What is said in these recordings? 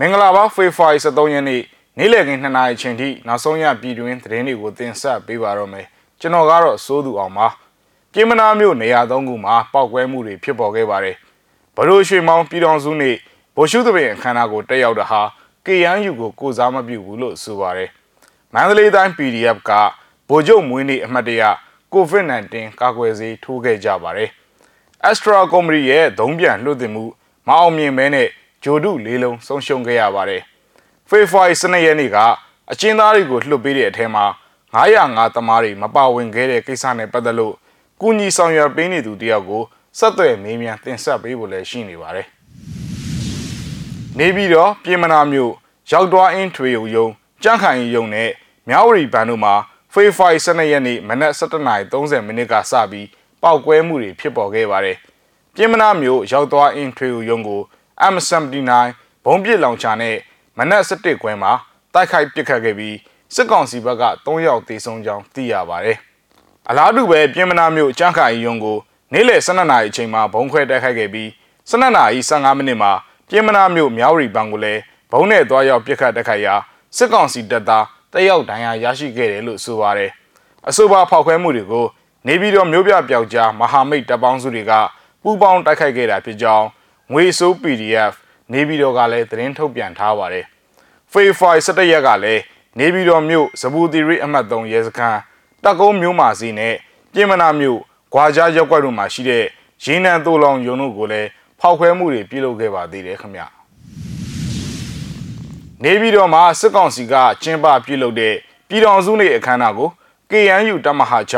မင်္ဂလာပါဖေဖော်ဝါရီ23ရက်နေ့နေ့လည်ခင်း2နာရီချိန်ထိနောက်ဆုံးရပြည်တွင်းသတင်းတွေကိုတင်ဆက်ပေးပါတော့မယ်ကျွန်တော်ကတော့စိုးသူအောင်ပါပြည်မနာမြို့နေရာသုံးခုမှာပောက်ကွဲမှုတွေဖြစ်ပေါ်ခဲ့ပါတယ်ဘရိုရွှေမောင်ပြည်တော်စုနေ့ဗိုလ်ရှုသဘင်အခမ်းအနားကိုတက်ရောက်တာဟာ KNU ကိုကိုစားမပြုဘူးလို့ဆိုပါတယ်မန္တလေးတိုင်း PDF ကဗိုလ်ချုပ်မွေးနေ့အမှတ်တရ COVID-19 ကာကွယ်ဆေးထိုးခဲ့ကြပါတယ် Astra Company ရဲ့ဒုံးပြန်လွှတ်တင်မှုမအောင်မြင်မဲနဲ့ ဂျိုဒုလေးလုံးဆုံးရှုံးခဲ့ရပါတယ်။ဖေဖော်ဝါရီ12ရက်နေ့ကအကျဉ်းသားတွေကိုလွှတ်ပေးတဲ့အထက်မှာ905သမားတွေမပါဝင်ခဲ့တဲ့ကိစ္စနဲ့ပတ်သက်လို့ကုညီဆောင်ရွက်ပေးနေသူတယောက်ကိုဆက်သွယ်မေးမြန်းတင်ဆက်ပေးဖို့လည်းရှိနေပါတယ်။နေပြီးတော့ပြည်မနာမျိုးရောက်သွားအင်းထွေုံယုံကြန့်ခိုင်ယုံနဲ့မြောက်ဝရီဘန်တို့မှာဖေဖော်ဝါရီ12ရက်နေ့မနက်7:30မိနစ်ကစပြီးပောက်ကွဲမှုတွေဖြစ်ပေါ်ခဲ့ပါတယ်။ပြည်မနာမျိုးရောက်သွားအင်းထွေုံယုံကို M79 ဘုံပစ်လောင်ချာနဲ့မနက်7ခွဲမှာတိုက်ခိုက်ပစ်ခတ်ခဲ့ပြီးစစ်ကောင်စီဘက်က3ယောက်သေဆုံးကြောင်းသိရပါတယ်။အလားတူပဲပြင်မနာမြို့ကြန့်ခိုင်ယုံကိုနေ့လယ်12နာရီအချိန်မှာဘုံခွဲတိုက်ခိုက်ခဲ့ပြီး12နာရီ15မိနစ်မှာပြင်မနာမြို့မြောက်ရီဘန်ကိုလည်းဘုံနဲ့သွားရောက်ပစ်ခတ်တိုက်ခိုက်ရာစစ်ကောင်စီတပ်သားတယောက်ဒဏ်ရာရရှိခဲ့တယ်လို့ဆိုပါတယ်။အဆိုပါဖောက်ခွဲမှုတွေကိုနေပြည်တော်မြို့ပြပျောက်ကြားမဟာမိတ်တပ်ပေါင်းစုတွေကပူးပေါင်းတိုက်ခိုက်ခဲ့တာဖြစ်ကြောင်း ငွေဆိုး PDF နေပြည်တော်ကလည်းသတင်းထုတ်ပြန်ထားပါတယ်။ Fairfight 17ရက်ကလည်းနေပြည်တော်မြို့စပူတီရီအမှတ်3ရဲစခန်းတက်ကုန်းမြို့မှာစီနဲ့ပြင်မနာမြို့ဂွာကြားရက်ကွက်တို့မှာရှိတဲ့ရင်းနှံသို့လောင်ယုံတို့ကိုလည်းဖောက်ခွဲမှုတွေပြုလုပ်ခဲ့ပါသေးတယ်ခင်ဗျ။နေပြည်တော်မှာစစ်ကောင်စီကကျင်းပပြုလုပ်တဲ့ပြည်တော်စုနေ့အခမ်းအနားကို KNU တမဟာ6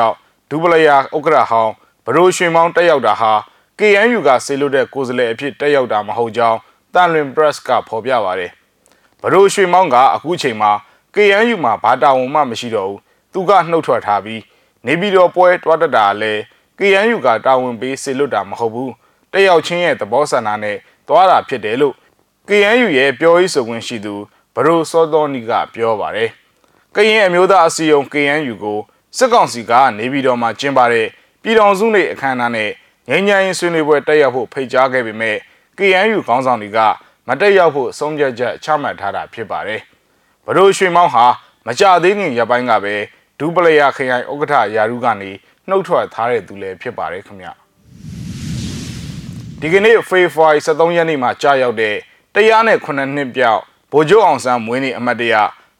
ဒူပလယာဥက္ကရာဟောင်းဘရိုရွှေမောင်းတက်ရောက်တာဟာ KNU ကဆေးလွတ်တဲ့ကိုယ်စားလှယ်အဖြစ်တက်ရောက်တာမဟုတ်ကြောင်းတန်လွင် press ကဖော်ပြပါတယ်။ဘရိုရွှေမောင်းကအခုချိန်မှာ KNU မှာဘာတာဝန်မှမရှိတော့ဘူး။သူကနှုတ်ထွက်ထားပြီးနေပြည်တော်ပွဲတွားတက်တာလည်း KNU ကတာဝန်ပေးဆေးလွတ်တာမဟုတ်ဘူး။တက်ရောက်ချင်းရဲ့သဘောဆန္ဒနဲ့သွားတာဖြစ်တယ်လို့ KNU ရဲ့ပြောရေးဆိုခွင့်ရှိသူဘရိုစောတော်နီကပြောပါတယ်။ကရင်အမျိုးသားအစည်းအရုံး KNU ကိုစစ်ကောင်စီကနေပြည်တော်မှာကျင်းပတဲ့ပြည်တော်စုနေ့အခမ်းအနားနဲ့ ငြိမ်းချမ်းရေးဆွေးနွေးပွဲတက်ရောက်ဖို့ဖိတ်ကြားခဲ့ပေမဲ့ KNU ခေါင်းဆောင်တွေကမတက်ရောက်ဖို့ဆုံးဖြတ်ချက်ချမှတ်ထားတာဖြစ်ပါတယ်။ဘရိုရွှေမောင်းဟာမကြသေးခင်ရပ်ပိုင်းကပဲဒူပလယာခရိုင်ဥက္ကဋ္ဌယာရုကနေနှုတ်ထွက်ထားတဲ့သူလည်းဖြစ်ပါတယ်ခင်ဗျ။ဒီကနေ့ဖေဖော်ဝါရီ23ရက်နေ့မှာကြာရောက်တဲ့တရားနဲ့9နှစ်ပြောက်ဗိုလ်ချုပ်အောင်ဆန်းမွေးနေ့အမတ်တရ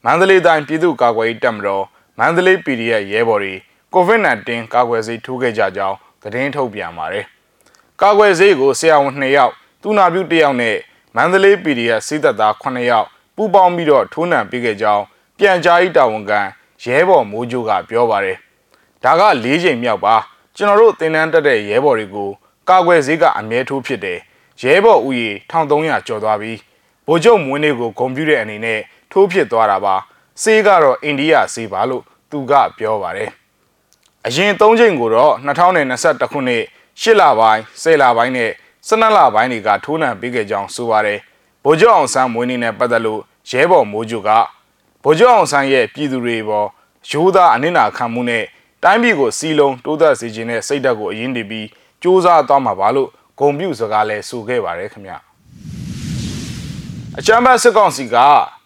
မန္တလေးတိုင်းပြည်သူ့ကာကွယ်ရေးတပ်မတော်မန္တလေး PDF ရဲဘော်တွေ COVID-19 ကာကွယ်ဆေးထိုးခဲ့ကြကြောင်း သတင်းထုတ်ပြန်ပါတယ်။ကာကွယ်ဆေးကိုဆရာဝန်2ယောက်သူနာပြု1ယောက်နဲ့မန္တလေး PDF စစ်တပ်သား9ယောက်ပူးပေါင်းပြီးတော့ထိုးနှံပေးခဲ့ကြောင်းပြန်ကြားရေးတာဝန်ခံရဲဘော်မိုးကျိုးကပြောပါတယ်။ဒါက၄ချိန်မြောက်ပါကျွန်တော်တို့သင်တန်းတက်တဲ့ရဲဘော်တွေကိုကာကွယ်ဆေးကအမြဲထိုးဖြစ်တယ်။ရဲဘော်ဦးရေ1300ကျော်သွားပြီ။ဗိုလ်ချုပ်မွေးနေ့ကိုဂုံပြူတဲ့အနေနဲ့ထိုးဖြစ်သွားတာပါ။ဆေးကတော့အိန္ဒိယဆေးပါလို့သူကပြောပါတယ်။ အရင်၃ချိန်ကိုတော့2021ခုနှစ်၈လပိုင်း၁၀လပိုင်းနဲ့12လပိုင်းတွေကထိုးနှံပေးခဲ့ကြောင်းဆိုပါတယ်။ဗိုလ်ချုပ်အောင်ဆန်းမွေးနေ့နဲ့ပတ်သက်လို့ရဲဘော်မိုးကျူကဗိုလ်ချုပ်အောင်ဆန်းရဲ့ပြည်သူတွေပေါ်ရိုးသားအနစ်နာခံမှုနဲ့တိုင်းပြည်ကိုစီလုံးတိုးသက်စေခြင်းနဲ့စိတ်ဓာတ်ကိုအရင်တည်ပြီးစူးစမ်းသွားမှာပါလို့ဂုံပြူစကားလဲဆိုခဲ့ပါတယ်ခင်ဗျ။အချမ်းဘတ်စစ်ကောင်စီက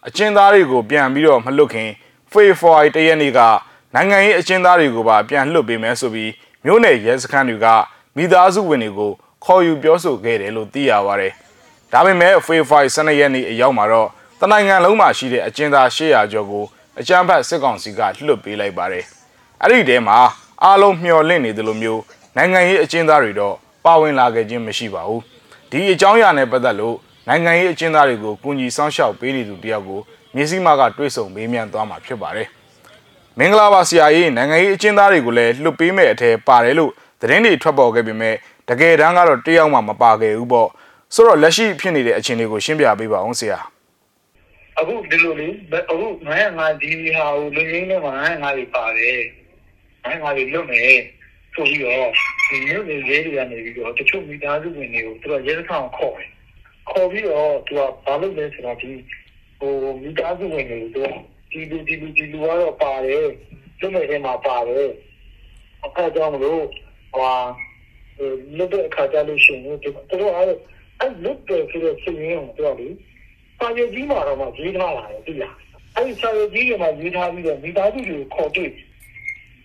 အကျဉ်းသားတွေကိုပြန်ပြီးတော့မလွတ်ခင်ဖေဖော်ဝါရီတရက်နေ့က နိုင်ငံရေးအကျဉ်းသားတွေကိုပါပြန်လွှတ်ပေးမယ်ဆိုပြီးမြို့နယ်ရဲစခန်းတွေကမိသားစုဝင်တွေကိုခေါ်ယူပြောဆိုခဲ့တယ်လို့သိရပါတယ်။ဒါပေမဲ့ Fairfight 12ရက်နေ့အရောက်မှာတော့တနိုင်ငံလုံးမှာရှိတဲ့အကျဉ်းသား800ကျော်ကိုအကြမ်းဖက်စစ်ကောင်စီကလွှတ်ပေးလိုက်ပါတယ်။အဲ့ဒီတဲမှာအားလုံးမျှော်လင့်နေတယ်လို့မျိုးနိုင်ငံရေးအကျဉ်းသားတွေတော့ပါဝင်လာခဲ့ခြင်းမရှိပါဘူး။ဒီအကြောင်းအရာနဲ့ပတ်သက်လို့နိုင်ငံရေးအကျဉ်းသားတွေကိုကူညီဆောင်ရှောက်ပေးနေသူတယောက်ကိုမြစည်းမကတွေးဆုံမေးမြန်းသွားမှာဖြစ်ပါတယ်။ မင်္ဂလာပါဆရာကြီးနိုင်ငံရေးအကျဉ်းသားတွေကိုလည်းလွတ်ပေးမဲ့အထက်ပါတယ်လို့သတင်းတွေထွက်ပေါ်ခဲ့ပေမဲ့တကယ်တမ်းကတော့တယောက်မှမပါခဲ့ဘူးပေါ့ဆိုတော့လက်ရှိဖြစ်နေတဲ့အခြေအနေကိုရှင်းပြပေးပါအောင်ဆရာအခုဒီလိုလေအခု905ဒီဟာကိုလူရင်းနဲ့905တွေပါတယ်905တွေလွတ်မယ်ဆိုပြီးတော့ဒီမျိုးတွေရေးတွေကနေပြီးတော့တချို့မိသားစုဝင်တွေကိုသူကရဲစခန်းခေါ်တယ်ခေါ်ပြီးတော့သူကဘာလုပ်လဲဆိုတော့ဒီဟိုမိသားစုဝင်တွေကိုသူက ဒီလူဒီလူဒီလူကတော့ပါတယ်သူ့မဲ့ထဲမှာပါတယ်အခါကြောင့်မလို့ဟိုလွတ်တဲ့အခါကြလို့ရှိရင်တို့တို့အဲ့အဲ့လွတ်တဲ့ဆိုတဲ့စီရင်ကိုတို့လေစာရွက်ကြီးမှာတော့မှရေးထားလာတယ်သိလားအဲ့ဒီစာရွက်ကြီးတွေမှာရေးထားပြီးတော့မိသားစုတွေကိုခေါ်တွေ့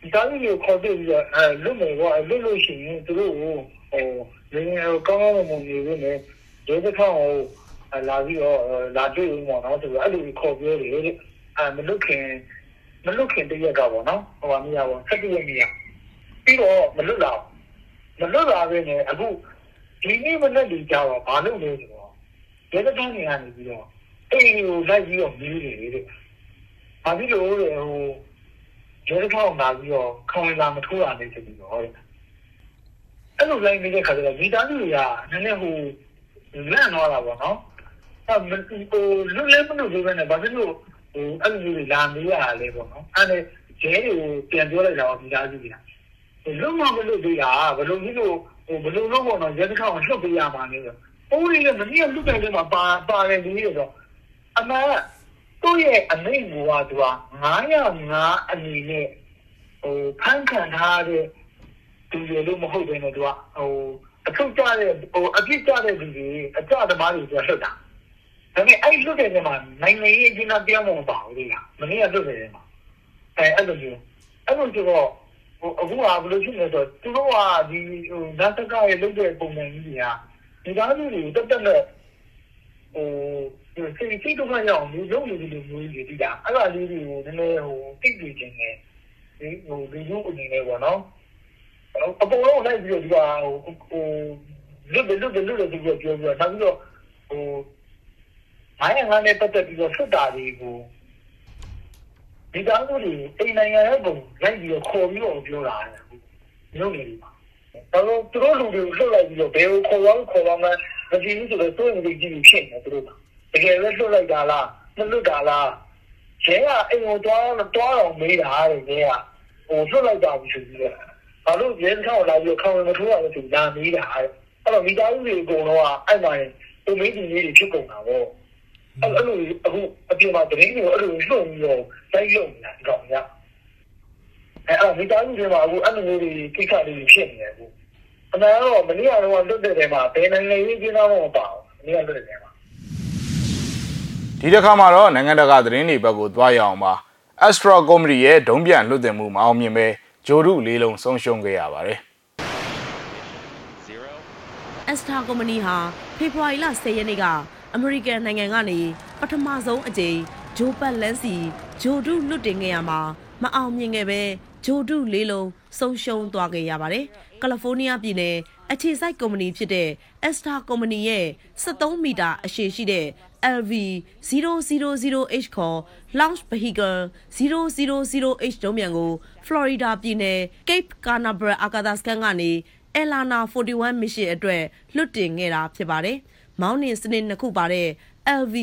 မိသားစုတွေကိုခေါ်တွေ့ပြီးတော့အဲလွတ်မယ်ကွာလွတ်လို့ရှိရင်သူတို့ကိုဟိုရင်းရောကောင်းကောင်းမွန်နေနေနဲ့ဒေသခံကိုလာပြီးတော့လာတွေ့ဦးမှာနော်ဆိုတော့အဲ့လိုခေါ်ပြောတယ်တဲ့ အဲမလွတ်ခင်မလွတ်ခင်တရက်ကပေါ့နော်ဟိုပါမရပါဘူး17ရက်နေ့ကပြီးတော့မလွတ်လာမလွတ်လာပဲနဲ့အခုဒီနေ့မနေ့ဒီကြတော့ဘာလို့လဲဆိုတော့ဒေသခံတွေကနေပြီးတော့အဲ့ဒီကိုလိုက်ပြီးတော့မီးနေတယ်။ဘာဖြစ်လို့လဲဟိုဒေသခံကလာပြီးတော့ခေါင်းလာမထိုးရနေတယ်ပြီးတော့တဲ့။အဲ့လိုလိုက်နေတဲ့ခါကျတော့မိသားစုတွေကနည်းနည်းဟိုလန့်သွားတာပေါ့နော်။အဲ့ဟိုလူလည်းမလို့ပြောနေဘာဖြစ်လို့ဟို အဲ့လိုကြီးလာမေးရတာလဲပေါ့နော်။အဲ့ဒါကျဲတွေကိုပြန်ပြောလိုက်တာမိသားစုတွေကလုံးဝမလို့သေးတာဘယ်လိုဖြစ်လို့ဟိုဘယ်လိုလုပ်ပေါ့နော်ရဲတစ်ခါကိုလှုပ်ပေးရမှာလဲဆိုပိုးလေးလည်းမနည်းလွတ်တယ်လည်းမပါပါတယ်ဒီလိုဆိုအမှန်သူ့ရဲ့အမိန့်ကိုကသူက905အနေနဲ့ဟိုဖန်ခံထားတဲ့သူတွေလို့မဟုတ်ဘဲနဲ့သူကဟိုအထုတ်ကြတဲ့ဟိုအပြစ်ကြတဲ့သူတွေအကြသမားတွေဆိုလှုပ်တာ ဒါပေမဲ့အဲ့လွတ်တယ်ကမှနိုင်ငံရေးအကျဉ်းသားတရားမပါဘူးလေမနေ့ကလွတ်တယ်မှာအဲအဲ့လိုမျိုးအဲ့လိုဆိုတော့ဟိုအခုကဘယ်လိုဖြစ်လဲဆိုတော့သူတို့ကဒီဟိုနတ်တကရဲ့လုပ်တဲ့ပုံစံကြီးတွေကဒီသားစုတွေတက်တက်နဲ့ဟိုစိတ်စိတ်တော့ရအောင်လုပ်နေတယ်လို့မျိုးကြီးတည်တာအဲ့ဒါလေးတွေကိုနည်းနည်းဟိုတိတ်ကြည့်ခြင်းနဲ့ဒီဟိုဒီလိုအနေနဲ့ပေါ့နော်အပေါ်တော့လိုက်ပြီးတော့ဒီကဟိုဟိုလွတ်တယ်လွတ်တယ်လွတ်တယ်ပြောပြောပြောနောက်ပြီးတော့ဟို မိုင်းငါနဲ့ပတ်သက်ပြီးတော့ဆွတ်တာတွေကိုဒီသားစုတွေအိမ်နိုင်ငံရဲ့ပုံလိုက်ပြီးတော့ခေါ်ပြီးတော့ပြောတာမျိုးနေပါတော့သူတို့လူတွေကိုလှုပ်လိုက်ပြီးတော့ဘယ်ကိုခေါ်သွားခေါ်သွားမှမကြည့်ဘူးဆိုတော့သူ့ရဲ့ဒီကြီးဖြစ်နေသူတို့ကတကယ်လည်းလှုပ်လိုက်တာလားမလှုပ်တာလားကျဲကအိမ်ကိုသွားတော့တော့မေးတာတဲ့ကျဲကဟိုလှုပ်လိုက်တာဘူးဆိုပြီးတော့ဘာလို့ရဲထောက်လာပြီးခေါင်းမထိုးရလို့ဆိုလာမေးတာအဲ့တော့မိသားစုတွေအကုန်လုံးကအဲ့မှာပုံမေးဒီလေးတွေဖြစ်ကုန်တာပေါ့ အဲ့လိုအခုအပြင်မှာတရင်ကိုအဲ့လိုလှုပ်ပြီးတော့တိုက်ရုံနေတာဒီကောင်ကအဲ့တော့မိသားစုတွေမှာအခုအဲ့လိုမျိုးတွေကိစ္စတွေဖြစ်နေတယ်အခုအမှန်တော့မနေ့ကတော့လွတ်တဲ့တဲမှာဘယ်နိုင်ငံရေးကျင်းသားမှမပါဘူးမနေ့ကလွတ်တဲ့တဲမှာဒီတစ်ခါမှာတော့နိုင်ငံတကာသတင်းတွေဘက်ကိုသွားရအောင်ပါ Astra Comedy ရဲ့ဒုံးပြန်လွတ်တင်မှုမအောင်မြင်ပဲဂျိုဒုလေးလုံးဆုံးရှုံးခဲ့ရပါတယ်အက်စတာကုမ္ပဏီဟာဖေဖော်ဝါရီလ10ရက်နေ့က အမေရိကန်နိုင်ငံကနေပထမဆုံးအကြိမ်ဂျိုပတ်လန်စီဂျိုဒုလွတ်တင်ခဲ့ရမှာမအောင်မြင်ခဲ့ပဲဂျိုဒုလေးလုံးဆုံးရှုံးသွားခဲ့ရပါတယ်။ကယ်လီဖိုးနီးယားပြည်နယ်အခြေစိုက်ကုမ္ပဏီဖြစ်တဲ့ Astar ကုမ္ပဏီရဲ့73မီတာအရှည်ရှိတဲ့ LV 000H ခေါ် Launch Vehicle 000H ဒုံးမြန်ကို Florida ပြည်နယ် Cape Canaveral အာကာသစခန်းကနေ Elana 41 mission အတွက်လွတ်တင်ခဲ့တာဖြစ်ပါတယ်။ မောင်းနှင်စနစ်နှစ်ခုပါတဲ့ LV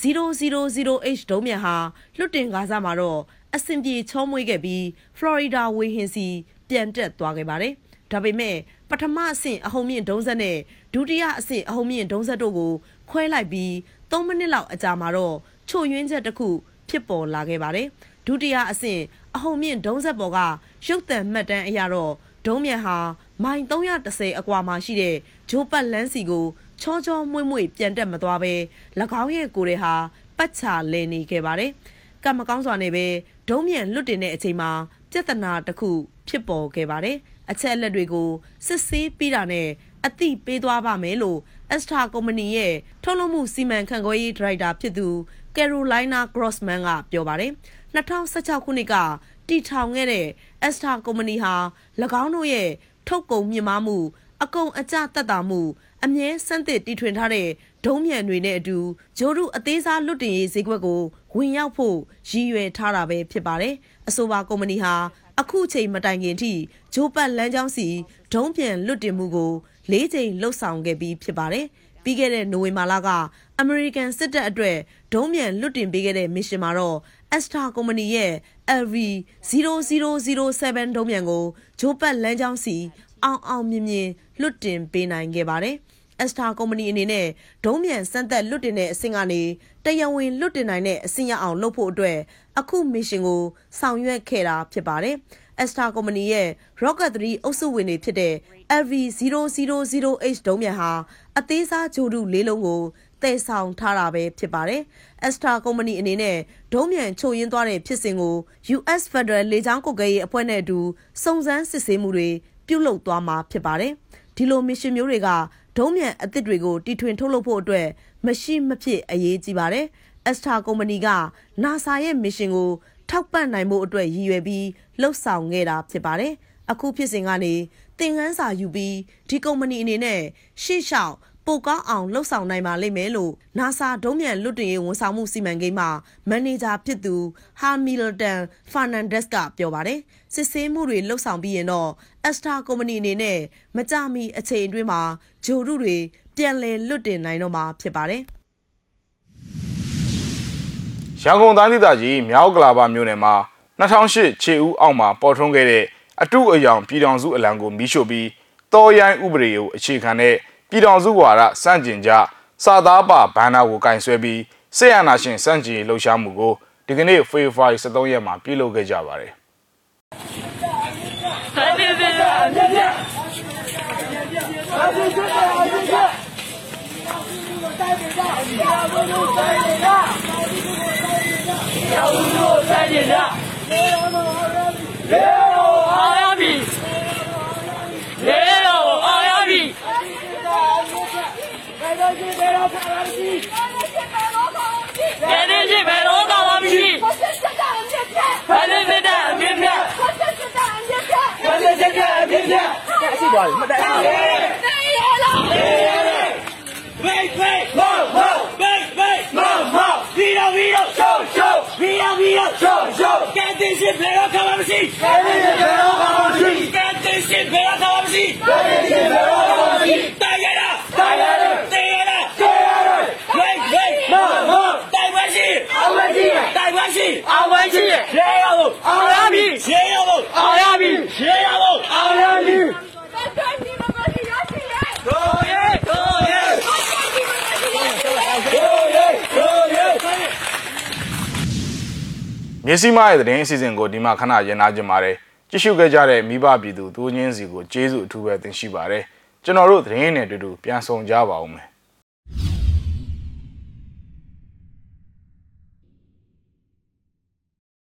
000H ဒုံးမြန်ဟာလွတ်တင်ကားစားမှာတော့အဆင်ပြေချောမွေးခဲ့ပြီး Florida ဝေဟင်စီ ပြန်တက်သွားခဲ့ပါတယ်။ဒါပေမဲ့ပထမအဆင့်အဟုန်မြင့်ဒုံးဆက်နဲ့ဒုတိယအဆင့်အဟုန်မြင့်ဒုံးဆက်တို့ကိုခွဲလိုက်ပြီး3မိနစ်လောက်အကြာမှာတော့ချို့ယွင်းချက်တစ်ခုဖြစ်ပေါ်လာခဲ့ပါတယ်။ဒုတိယအဆင့်အဟုန်မြင့်ဒုံးဆက်ပေါ်ကရုပ်သံမှတ်တမ်းအရတော့ဒုံးမြန်ဟာမိုင်330အကွာမှာရှိတဲ့ဂျိုးပတ်လန်းစီကို ချောချောမွေ့မွေ့ပြန်တက်မသွားပဲ၎င်းရဲ့ကိုယ်တွေဟာပတ်ချလဲနေခဲ့ပါတယ်။ကံမကောင်းစွာနဲ့ပဲဒုံးမြန်လွတ်တင်တဲ့အချိန်မှာပြဿနာတစ်ခုဖြစ်ပေါ်ခဲ့ပါတယ်။အချက်အလက်တွေကိုစစ်ဆေးပြီးတာနဲ့အသိပေးသွားပါမယ်လို့ Astra ကုမ္ပဏီရဲ့ထုတ်လုပ်မှုစီမံခန့်ခွဲရေးဒါရိုက်တာဖြစ်သူ Carolina Grossman ကပြောပါတယ်။2016ခုနှစ်ကတည်ထောင်ခဲ့တဲ့ Astra ကုမ္ပဏီဟာ၎င်းတို့ရဲ့ထုတ်ကုန်မြင့်မားမှု အကုန်အကျတက်တာမှုအမြဲစမ်းသစ်တီထွင်ထားတဲ့ဒုံးမြန်တွေနဲ့အတူဂျိုဒုအသေးစားလွတ်တင်ရေးဈေးကွက်ကိုဝင်ရောက်ဖို့ရည်ရွယ်ထားတာပဲဖြစ်ပါတယ်။အဆိုပါကုမ္ပဏီဟာအခုချိန်မတိုင်ခင်ထိဂျိုးပတ်လမ်းကြောင်းစီဒုံးပြန်လွတ်တင်မှုကို၄ချိန်လှုပ်ဆောင်ခဲ့ပြီးဖြစ်ပါတယ်။ပြီးခဲ့တဲ့နိုဝင်ဘာလကအမေရိကန်စစ်တပ်အတွက်ဒုံးမြန်လွတ်တင်ပေးခဲ့တဲ့မစ်ရှင်မှာတော့ Astra ကုမ္ပဏီရဲ့ LV 0007 ဒုံးမြန်ကိုဂျိုးပတ်လမ်းကြောင်းစီ အောင်အောင်မြင်မြင်လွတ်တင်ပေးနိုင်ခဲ့ပါတယ်။ Astra ကုမ္ပဏီအနေနဲ့ဒုံးမြန်စမ်းသက်လွတ်တင်တဲ့အဆင့်ကနေတရားဝင်လွတ်တင်နိုင်တဲ့အဆင့်ရအောင်လုပ်ဖို့အတွက်အခုမစ်ရှင်ကိုဆောင်ရွက်ခဲ့တာဖြစ်ပါတယ်။ Astra ကုမ္ပဏီရဲ့ Rocket 3အုပ်စုဝင်တွေဖြစ်တဲ့ LV000H ဒုံးမြန်ဟာအသေးစားဂျိုဒုလေးလုံးကိုတည်ဆောင်ထားတာပဲဖြစ်ပါတယ်။ Astra ကုမ္ပဏီအနေနဲ့ဒုံးမြန်ချို့ယွင်းသွားတဲ့ဖြစ်စဉ်ကို US Federal လေကြောင်းကုတ်ကဲရေးအဖွဲ့နဲ့အတူစုံစမ်းစစ်ဆေးမှုတွေ ပြုလုပ်သွားမှာဖြစ်ပါတယ်။ဒီလိုမစ်ရှင်မျိုးတွေကဒုံးမြန်အသစ်တွေကိုတီထွင်ထုတ်လုပ်ဖို့အတွက်မရှိမဖြစ်အရေးကြီးပါတယ်။ Astra ကုမ္ပဏီက NASA ရဲ့မစ်ရှင်ကိုထောက်ပံ့နိုင်ဖို့အတွက်ရည်ရွယ်ပြီးလှုပ်ဆောင်ခဲ့တာဖြစ်ပါတယ်။အခုဖြစ်စဉ်ကနေသင်ခန်းစာယူပြီးဒီကုမ္ပဏီအနေနဲ့ရှေ့လျှောက် ပိုကောင်းအောင်လှုပ်ဆောင်နိုင်ပါလိမ့်မယ်လို့ NASA ဒုံးမြန်လွတ်တင်ရေးဝန်ဆောင်မှုစီမံကိန်းမှမန်နေဂျာဖြစ်သူဟာမီလတန်ဖာနန်ဒက်စ်ကပြောပါတယ်စစ်ဆေးမှုတွေလှုပ်ဆောင်ပြီးရင်တော့ Astra ကုမ္ပဏီအနေနဲ့မကြမီအချိန်အတွင်းမှာဂျိုရုတွေပြန်လည်လွတ်တင်နိုင်တော့မှာဖြစ်ပါတယ်ရန်ကုန်တိုင်းဒေသကြီးမြောက်ကလာပါမြို့နယ်မှာ2008ခြေဦးအောက်မှာပေါ်ထွန်းခဲ့တဲ့အတုအယောင်ပြည်တော်စုအလံကိုမီးရှို့ပြီးတော်ရိုင်းဥပဒေကိုအခြေခံတဲ့ ပြည်တော်စုဝါဒစန့်ကျင်ကြစာသားပါဘန်နာကိုကင်ဆွဲပြီးဆေးရနာရှင်စန့်ကျင်ရေးလှုပ်ရှားမှုကိုဒီကနေ့ဖေဖော်ဝါရီ23ရက်မှာပြုလုပ်ခဲ့ကြပါတယ်တိုင်းပြည်ပြည်အမြင့်မြတ်အမြင့်မြတ်အမြင့်မြတ်တိုင်းပြည်ကတိုင်းပြည်ကလေတော်အားရပြီလေ မြတ်ရှိသွားပြီမတိုင်ဘူး Wait, wait, whoa, whoa, wait, wait, whoa, whoa. Vito, Vito, show, show. Vito, Vito, show, show. Get this shit, pero come on, see. Get this shit, pero come on, see. Get this shit, pero come on, see. Get this shit, pero come on, see. Tagara, tagara, tagara, tagara. Wait, wait, whoa, whoa. တိုက်ပွဲရှိအောင်ဝရှိတိုက်ပွဲရှိအောင်ဝရှိရေရဖို့အောင်ရပြီရေရဖို့အောင်ရပြီရေရဖို့အောင်ရပြီတို့ရဲတို့ရဲတို့ရဲတို့ရဲ မြစည်းမရဲ့သတင်းအစီအစဉ်ကိုဒီမှာခဏရင်နာကြပါတယ်ကြည့်ရှုခဲ့ကြတဲ့မိဘပြည်သူသူချင်းစီကိုကျေးဇူးအထူးပဲတင်ရှိပါတယ်ကျွန်တော်တို့သတင်းနဲ့အတူတူပြန်ဆောင်ကြပါဦးမယ်